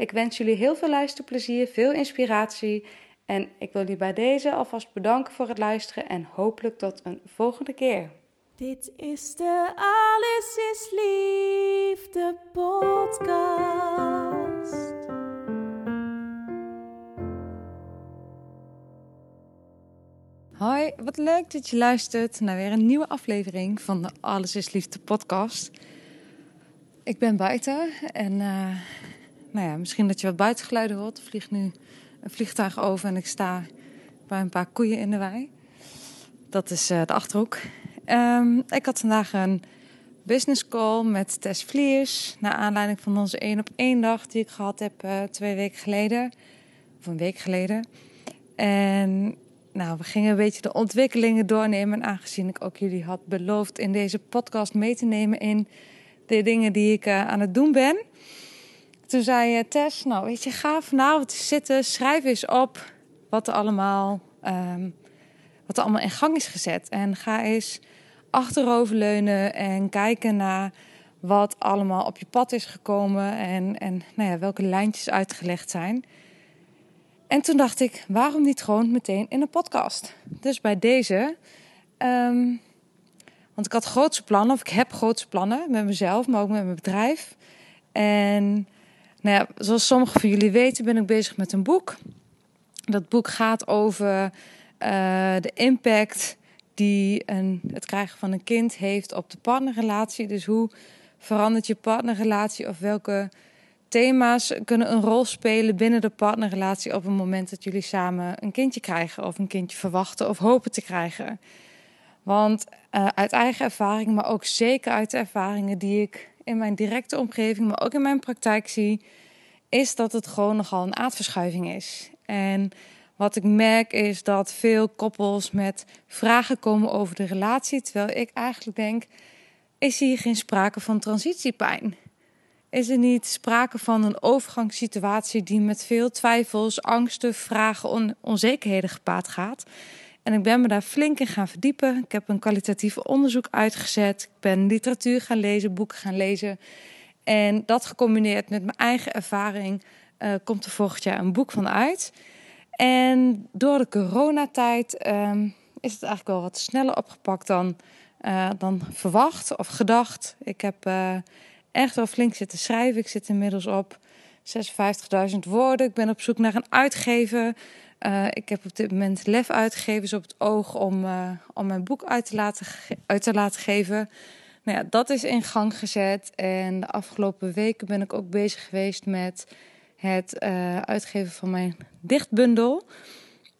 Ik wens jullie heel veel luisterplezier, veel inspiratie en ik wil jullie bij deze alvast bedanken voor het luisteren en hopelijk tot een volgende keer. Dit is de Alles is Liefde podcast. Hoi, wat leuk dat je luistert naar weer een nieuwe aflevering van de Alles is Liefde podcast. Ik ben buiten en uh, nou ja, misschien dat je wat buitengeluiden hoort. Er vliegt nu een vliegtuig over en ik sta bij een paar koeien in de wei. Dat is uh, de Achterhoek. Um, ik had vandaag een business call met Tess Vliers. Naar aanleiding van onze één op één dag die ik gehad heb uh, twee weken geleden. Of een week geleden. En nou, we gingen een beetje de ontwikkelingen doornemen. En aangezien ik ook jullie had beloofd in deze podcast mee te nemen in de dingen die ik uh, aan het doen ben. Toen zei uh, Tess, nou weet je, ga vanavond zitten, schrijf eens op wat er allemaal, um, wat er allemaal in gang is gezet. En ga eens achteroverleunen en kijken naar wat allemaal op je pad is gekomen en, en nou ja, welke lijntjes uitgelegd zijn. En toen dacht ik, waarom niet gewoon meteen in een podcast? Dus bij deze, um, want ik had grootse plannen, of ik heb grootse plannen met mezelf, maar ook met mijn bedrijf. En nou ja, zoals sommigen van jullie weten, ben ik bezig met een boek. Dat boek gaat over uh, de impact die een, het krijgen van een kind heeft op de partnerrelatie. Dus hoe verandert je partnerrelatie of welke thema's kunnen een rol spelen binnen de partnerrelatie op het moment dat jullie samen een kindje krijgen of een kindje verwachten of hopen te krijgen. Want uh, uit eigen ervaring, maar ook zeker uit de ervaringen die ik in mijn directe omgeving, maar ook in mijn praktijk zie, is dat het gewoon nogal een aardverschuiving is. En wat ik merk is dat veel koppels met vragen komen over de relatie, terwijl ik eigenlijk denk: is hier geen sprake van transitiepijn? Is er niet sprake van een overgangssituatie die met veel twijfels, angsten, vragen, on onzekerheden gepaard gaat? En ik ben me daar flink in gaan verdiepen. Ik heb een kwalitatief onderzoek uitgezet. Ik ben literatuur gaan lezen, boeken gaan lezen. En dat gecombineerd met mijn eigen ervaring uh, komt er volgend jaar een boek van uit. En door de coronatijd um, is het eigenlijk wel wat sneller opgepakt dan, uh, dan verwacht of gedacht. Ik heb uh, echt wel flink zitten schrijven. Ik zit inmiddels op 56.000 woorden. Ik ben op zoek naar een uitgever. Uh, ik heb op dit moment Lef uitgevers op het oog om, uh, om mijn boek uit te, laten uit te laten geven. Nou ja, dat is in gang gezet. En de afgelopen weken ben ik ook bezig geweest met het uh, uitgeven van mijn dichtbundel.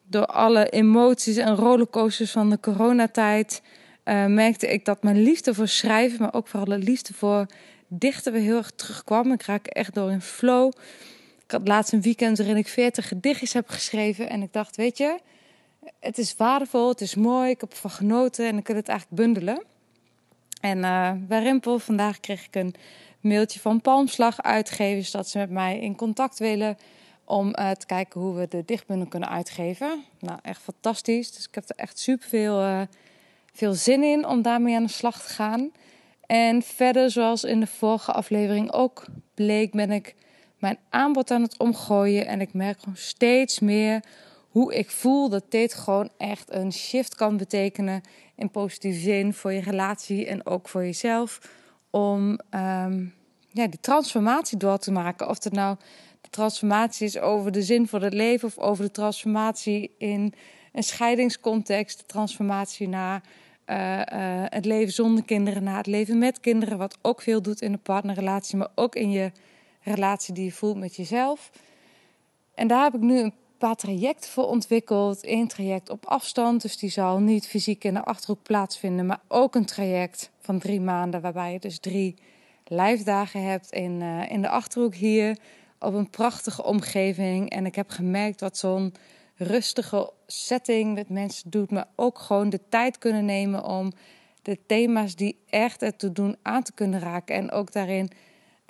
Door alle emoties en rollercoasters van de coronatijd merkte ik dat mijn liefde voor schrijven, maar ook vooral de liefde voor dichten weer heel erg terugkwam. Ik raak echt door in flow. Ik had laatst een weekend waarin ik 40 gedichtjes heb geschreven. En ik dacht, weet je, het is waardevol, het is mooi, ik heb ervan genoten en ik wil het eigenlijk bundelen. En uh, bij Rimpel vandaag kreeg ik een mailtje van Palmslag uitgevers dat ze met mij in contact willen om uh, te kijken hoe we de dichtbundel kunnen uitgeven. Nou, echt fantastisch. Dus ik heb er echt super veel, uh, veel zin in om daarmee aan de slag te gaan. En verder, zoals in de vorige aflevering ook bleek, ben ik mijn aanbod aan het omgooien. En ik merk gewoon steeds meer hoe ik voel dat dit gewoon echt een shift kan betekenen in positieve zin voor je relatie en ook voor jezelf. Om um, ja, die transformatie door te maken. Of het nou de transformatie is over de zin voor het leven of over de transformatie in een scheidingscontext, de transformatie naar uh, uh, het leven zonder kinderen, naar het leven met kinderen, wat ook veel doet in een partnerrelatie, maar ook in je relatie die je voelt met jezelf. En daar heb ik nu een paar trajecten voor ontwikkeld. Eén traject op afstand, dus die zal niet fysiek in de achterhoek plaatsvinden, maar ook een traject van drie maanden, waarbij je dus drie lijfdagen hebt in, uh, in de achterhoek hier, op een prachtige omgeving. En ik heb gemerkt wat zo'n rustige setting met mensen doet, maar ook gewoon de tijd kunnen nemen om de thema's die echt ertoe doen aan te kunnen raken en ook daarin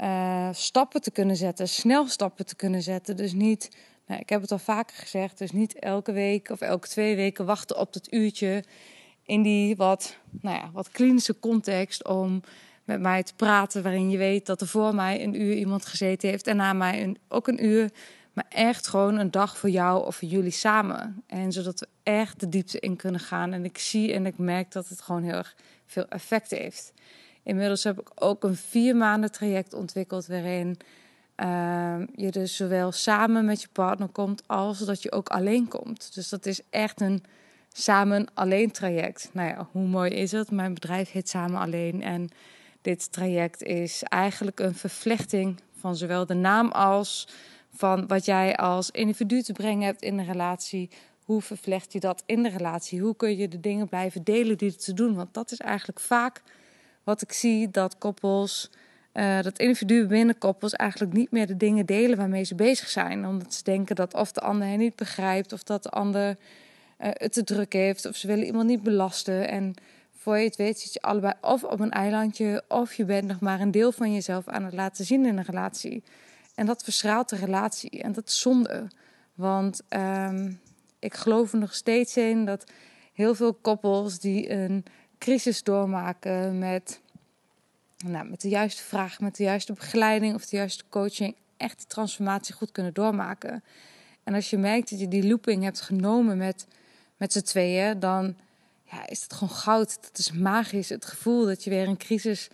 uh, stappen te kunnen zetten, snel stappen te kunnen zetten. Dus niet nou, ik heb het al vaker gezegd, dus niet elke week of elke twee weken wachten op dat uurtje in die wat, nou ja, wat klinische context om met mij te praten, waarin je weet dat er voor mij een uur iemand gezeten heeft en na mij een, ook een uur, maar echt gewoon een dag voor jou of voor jullie samen. En zodat we echt de diepte in kunnen gaan. En ik zie en ik merk dat het gewoon heel erg veel effect heeft. Inmiddels heb ik ook een vier maanden traject ontwikkeld waarin uh, je dus zowel samen met je partner komt als dat je ook alleen komt. Dus dat is echt een samen alleen traject. Nou ja, hoe mooi is het? Mijn bedrijf heet Samen Alleen. En dit traject is eigenlijk een vervlechting van zowel de naam als van wat jij als individu te brengen hebt in de relatie. Hoe vervlecht je dat in de relatie? Hoe kun je de dingen blijven delen die er te doen? Want dat is eigenlijk vaak wat ik zie dat koppels uh, dat individuen binnen koppels eigenlijk niet meer de dingen delen waarmee ze bezig zijn. Omdat ze denken dat of de ander hen niet begrijpt, of dat de ander uh, het te druk heeft, of ze willen iemand niet belasten. En voor je het weet zit je allebei of op een eilandje, of je bent nog maar een deel van jezelf aan het laten zien in een relatie. En dat verschraalt de relatie en dat is zonde. Want um, ik geloof er nog steeds in dat heel veel koppels die een crisis doormaken met nou, met de juiste vraag, met de juiste begeleiding of de juiste coaching echt die transformatie goed kunnen doormaken. En als je merkt dat je die looping hebt genomen met, met z'n tweeën, dan ja, is het gewoon goud. Dat is magisch. Het gevoel dat je weer een crisis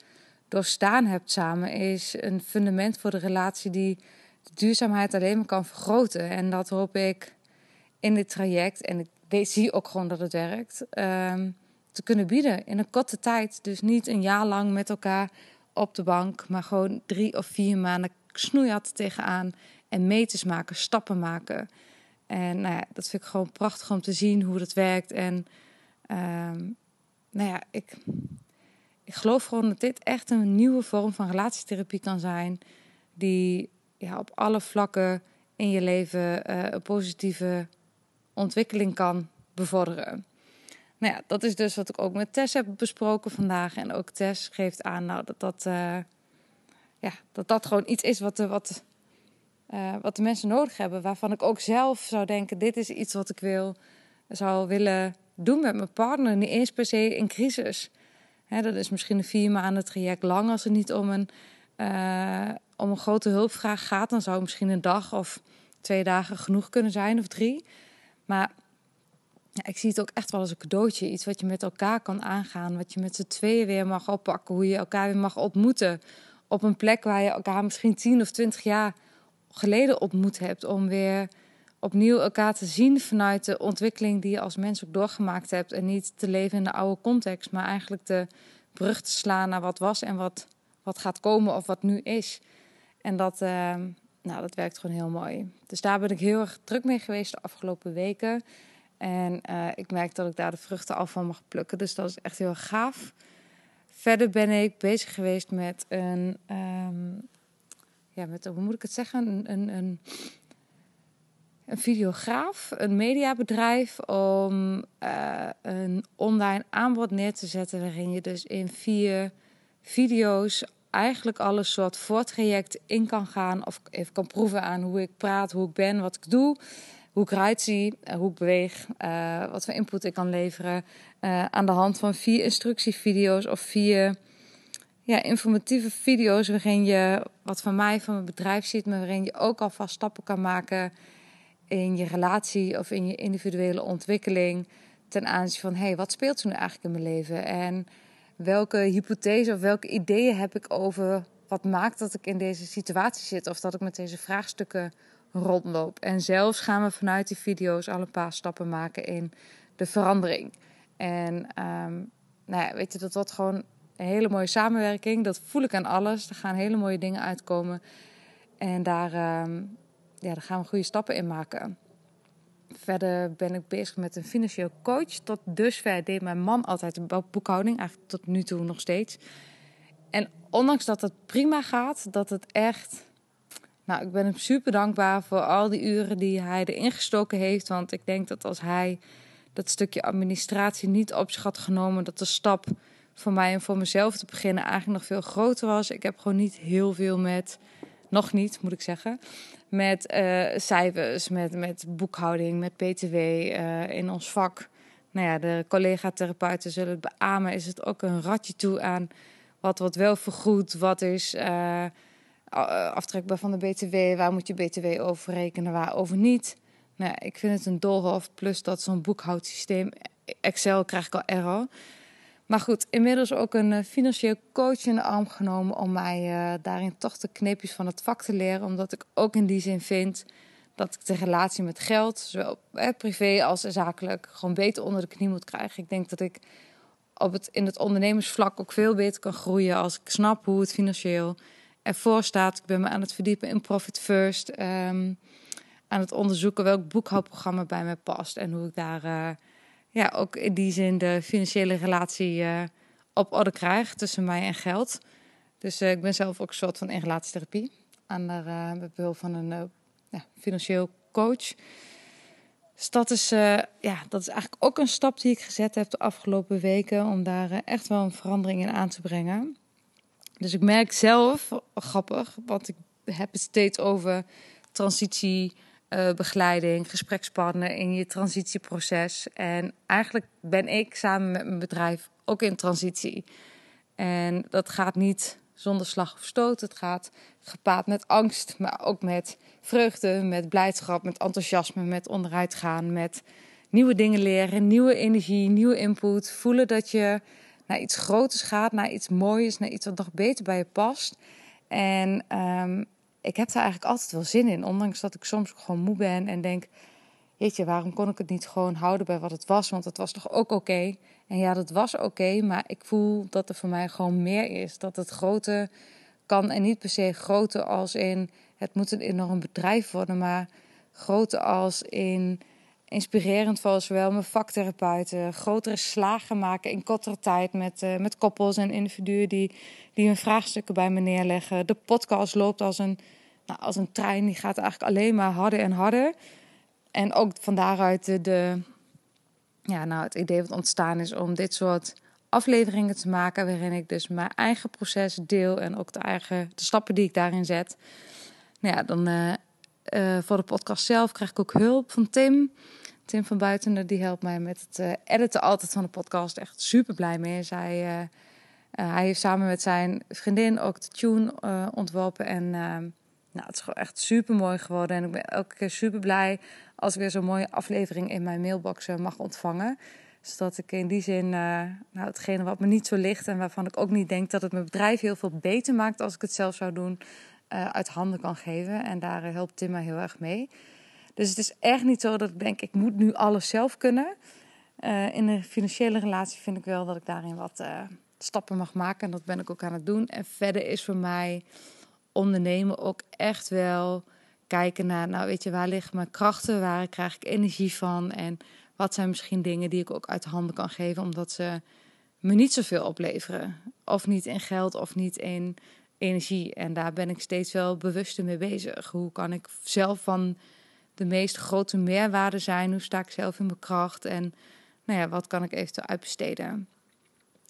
doorstaan hebt samen is een fundament voor de relatie die de duurzaamheid alleen maar kan vergroten. En dat hoop ik in dit traject. En ik zie ook gewoon dat het werkt. Um, te kunnen bieden in een korte tijd. Dus niet een jaar lang met elkaar op de bank, maar gewoon drie of vier maanden snoeihard tegenaan en meters maken, stappen maken. En nou ja, dat vind ik gewoon prachtig om te zien hoe dat werkt. En ehm, nou ja, ik, ik geloof gewoon dat dit echt een nieuwe vorm van relatietherapie kan zijn. Die ja, op alle vlakken in je leven uh, een positieve ontwikkeling kan bevorderen. Nou ja, dat is dus wat ik ook met Tess heb besproken vandaag. En ook Tess geeft aan nou, dat, dat, uh, ja, dat dat gewoon iets is wat de, wat, uh, wat de mensen nodig hebben. Waarvan ik ook zelf zou denken, dit is iets wat ik wil, zou willen doen met mijn partner. Niet eens per se in crisis. Hè, dat is misschien een vier maanden traject lang. Als het niet om een, om een grote hulpvraag gaat, dan zou misschien een dag of twee dagen genoeg kunnen zijn of drie. Maar ja, ik zie het ook echt wel als een cadeautje. Iets wat je met elkaar kan aangaan. Wat je met z'n tweeën weer mag oppakken. Hoe je elkaar weer mag ontmoeten. Op een plek waar je elkaar misschien tien of twintig jaar geleden ontmoet hebt. Om weer opnieuw elkaar te zien vanuit de ontwikkeling die je als mens ook doorgemaakt hebt. En niet te leven in de oude context. Maar eigenlijk de brug te slaan naar wat was en wat, wat gaat komen of wat nu is. En dat, uh, nou, dat werkt gewoon heel mooi. Dus daar ben ik heel erg druk mee geweest de afgelopen weken. En uh, ik merk dat ik daar de vruchten af van mag plukken. Dus dat is echt heel gaaf. Verder ben ik bezig geweest met een, um, ja, met, hoe moet ik het zeggen? Een, een, een, videograaf, een mediabedrijf, om uh, een online aanbod neer te zetten. Waarin je dus in vier video's eigenlijk alles soort voortraject in kan gaan. Of even kan proeven aan hoe ik praat, hoe ik ben, wat ik doe hoe ik eruit zie, eh, hoe ik beweeg, uh, wat voor input ik kan leveren. Uh, aan de hand van vier instructievideo's of vier ja, informatieve video's waarin je wat van mij, van mijn bedrijf ziet, maar waarin je ook alvast stappen kan maken in je relatie of in je individuele ontwikkeling ten aanzien van hey, wat speelt er nu eigenlijk in mijn leven? En welke hypothese of welke ideeën heb ik over wat maakt dat ik in deze situatie zit of dat ik met deze vraagstukken rondloop. En zelfs gaan we vanuit die video's al een paar stappen maken in de verandering. En um, nou ja, weet je, dat wordt gewoon een hele mooie samenwerking. Dat voel ik aan alles. Er gaan hele mooie dingen uitkomen. En daar, um, ja, daar gaan we goede stappen in maken. Verder ben ik bezig met een financieel coach. Tot dusver deed mijn man altijd de boekhouding, eigenlijk tot nu toe nog steeds. En ondanks dat het prima gaat, dat het echt. Nou, ik ben hem super dankbaar voor al die uren die hij erin gestoken heeft. Want ik denk dat als hij dat stukje administratie niet op zich had genomen, dat de stap voor mij en voor mezelf te beginnen eigenlijk nog veel groter was. Ik heb gewoon niet heel veel met, nog niet moet ik zeggen, met uh, cijfers, met, met boekhouding, met BTW eh, in ons vak. Nou ja, de collega-therapeuten zullen het beamen. Is het ook een ratje toe aan wat wordt wel vergoed, wat is uh, aftrekbaar van de BTW, waar moet je BTW over rekenen, waar over niet. Nou, ik vind het een dolhof, plus dat zo'n boekhoudsysteem, Excel krijg ik al error. Maar goed, inmiddels ook een eh, financieel coach in de arm genomen om mij uh, daarin toch de kneepjes van het vak te leren. Omdat ik ook in die zin vind dat ik de relatie met geld, zowel eh, privé als zakelijk, gewoon beter onder de knie moet krijgen. Ik denk dat ik op het, in het ondernemersvlak ook veel beter kan groeien als ik snap hoe het financieel ervoor staat. Ik ben me aan het verdiepen in Profit First. Um, aan het onderzoeken welk boekhoudprogramma bij mij past en hoe ik daar uh, ja, ook in die zin de financiële relatie uh, op orde krijg tussen mij en geld. Dus uh, ik ben zelf ook een soort van in relatietherapie aan de, behulp van een ja, financieel coach. Dus dat is, ja, dat is eigenlijk ook een stap die ik gezet heb de afgelopen weken om daar echt wel een verandering in aan te brengen. Dus ik merk zelf, grappig, want ik heb het steeds over transitiebegeleiding, uh, gesprekspartner in je transitieproces. En eigenlijk ben ik samen met mijn bedrijf ook in transitie. En dat gaat niet zonder slag of stoot. Het gaat gepaard met angst, maar ook met vreugde, met blijdschap, met enthousiasme, met onderuit gaan, met nieuwe dingen leren, nieuwe energie, nieuwe input. Voelen dat je naar iets groters gaat, naar iets moois, naar iets wat nog beter bij je past. En um, ik heb daar eigenlijk altijd wel zin in, ondanks dat ik soms gewoon moe ben en denk: Jeetje, waarom kon ik het niet gewoon houden bij wat het was? Want het was toch ook oké. En ja, dat was oké, maar ik voel dat er voor mij gewoon meer is. Dat het grote kan en niet per se grote als in het moet een enorm bedrijf worden, maar grote als in inspirerend voor zowel mijn vaktherapeuten, grotere slagen maken in kortere tijd met, uh, met koppels en individuen die, die hun vraagstukken bij me neerleggen. De podcast loopt als een, nou, als een trein, die gaat eigenlijk alleen maar harder en harder. En ook van daaruit de, ja, nou, het idee wat ontstaan is om dit soort afleveringen te maken. Waarin ik dus mijn eigen proces deel en ook de, eigen, de stappen die ik daarin zet. Nou ja, dan uh, uh, voor de podcast zelf krijg ik ook hulp van Tim. Tim van Buitenen, die helpt mij met het uh, editen altijd van de podcast. Echt super blij mee. Zij, hij heeft samen met zijn vriendin ook de tune ontworpen. En nou, het is gewoon echt super mooi geworden. En ik ben elke keer super blij als ik weer zo'n mooie aflevering in mijn mailbox mag ontvangen. Zodat ik in die zin, nou, hetgene wat me niet zo ligt en waarvan ik ook niet denk dat het mijn bedrijf heel veel beter maakt als ik het zelf zou doen, uh, uit handen kan geven. En daar helpt Tim mij heel erg mee. Dus het is echt niet zo dat ik denk, ik moet nu alles zelf kunnen. in een financiële relatie vind ik wel dat ik daarin wat stappen mag maken. En dat ben ik ook aan het doen. En verder is voor mij ondernemen ook echt wel kijken naar, nou weet je, waar liggen mijn krachten, waar krijg ik energie van en wat zijn misschien dingen die ik ook uit de handen kan geven, omdat ze me niet zoveel opleveren. Of niet in geld of niet in energie. En daar ben ik steeds wel bewuster mee bezig. Hoe kan ik zelf van de meest grote meerwaarde zijn? Hoe sta ik zelf in mijn kracht? En nou ja, wat kan ik eventueel uitbesteden?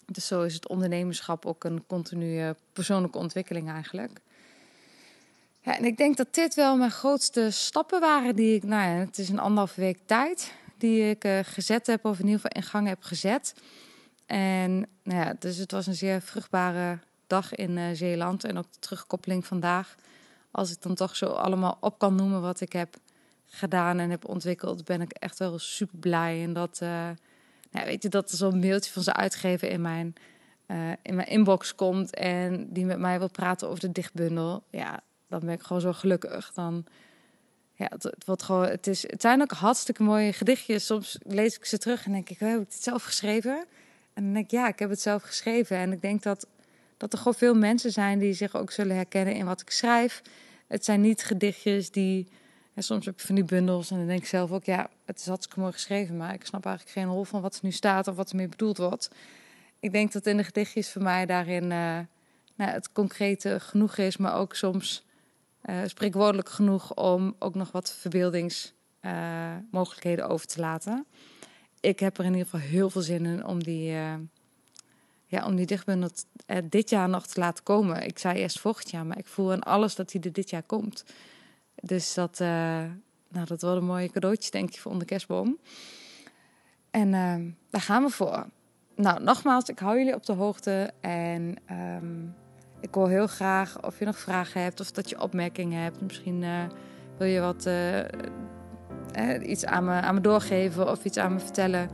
Dus zo is het ondernemerschap ook een continue persoonlijke ontwikkeling eigenlijk. Ja, en ik denk dat dit wel mijn grootste stappen waren die ik, nou ja, het is een anderhalve week tijd die ik uh, gezet heb, of in ieder geval in gang heb gezet. En nou ja, dus het was een zeer vruchtbare dag in uh, Zeeland en ook de terugkoppeling vandaag. Als ik dan toch zo allemaal op kan noemen wat ik heb gedaan en heb ontwikkeld, ben ik echt wel super blij. En dat, uh, nou, weet je, dat er zo'n mailtje van zijn uitgever in mijn, uh, in mijn inbox komt en die met mij wil praten over de dichtbundel. Ja, dan ben ik gewoon zo gelukkig. Dan, ja, het, het, wordt gewoon, het, is, het zijn ook hartstikke mooie gedichtjes. Soms lees ik ze terug en denk ik, oh, heb ik het zelf geschreven? En dan denk ik, ja, ik heb het zelf geschreven. En ik denk dat, dat er gewoon veel mensen zijn die zich ook zullen herkennen in wat ik schrijf. Het zijn niet gedichtjes die soms heb je van die bundels en dan denk ik zelf ook, ja, het is hartstikke mooi geschreven, maar ik snap eigenlijk geen rol van wat er nu staat of wat er mee bedoeld wordt. Ik denk dat in de gedichtjes voor mij daarin uh, nou, het concrete genoeg is, maar ook soms uh, spreekwoordelijk genoeg om ook nog wat verbeeldingsmogelijkheden uh, over te laten. Ik heb er in ieder geval heel veel zin in om die, ja, om die dichtbundel dit jaar nog te laten komen. Ik zei eerst volgend jaar, maar ik voel aan alles dat hij er dit jaar komt. Dus dat, uh, nou, dat wordt een mooie cadeautje, denk ik, voor onder kerstboom. En uh, daar gaan we voor. Nou, nogmaals, ik hou jullie op de hoogte. En um, ik hoor heel graag of je nog vragen hebt of dat je opmerkingen hebt. Misschien uh, wil je wat iets aan me, aan me doorgeven of iets aan me vertellen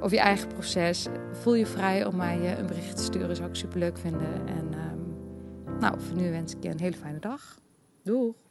over je eigen proces. Voel je vrij om mij een bericht te sturen, zou ik super leuk vinden. En um, nou, voor nu wens ik je een hele fijne dag. Doeg!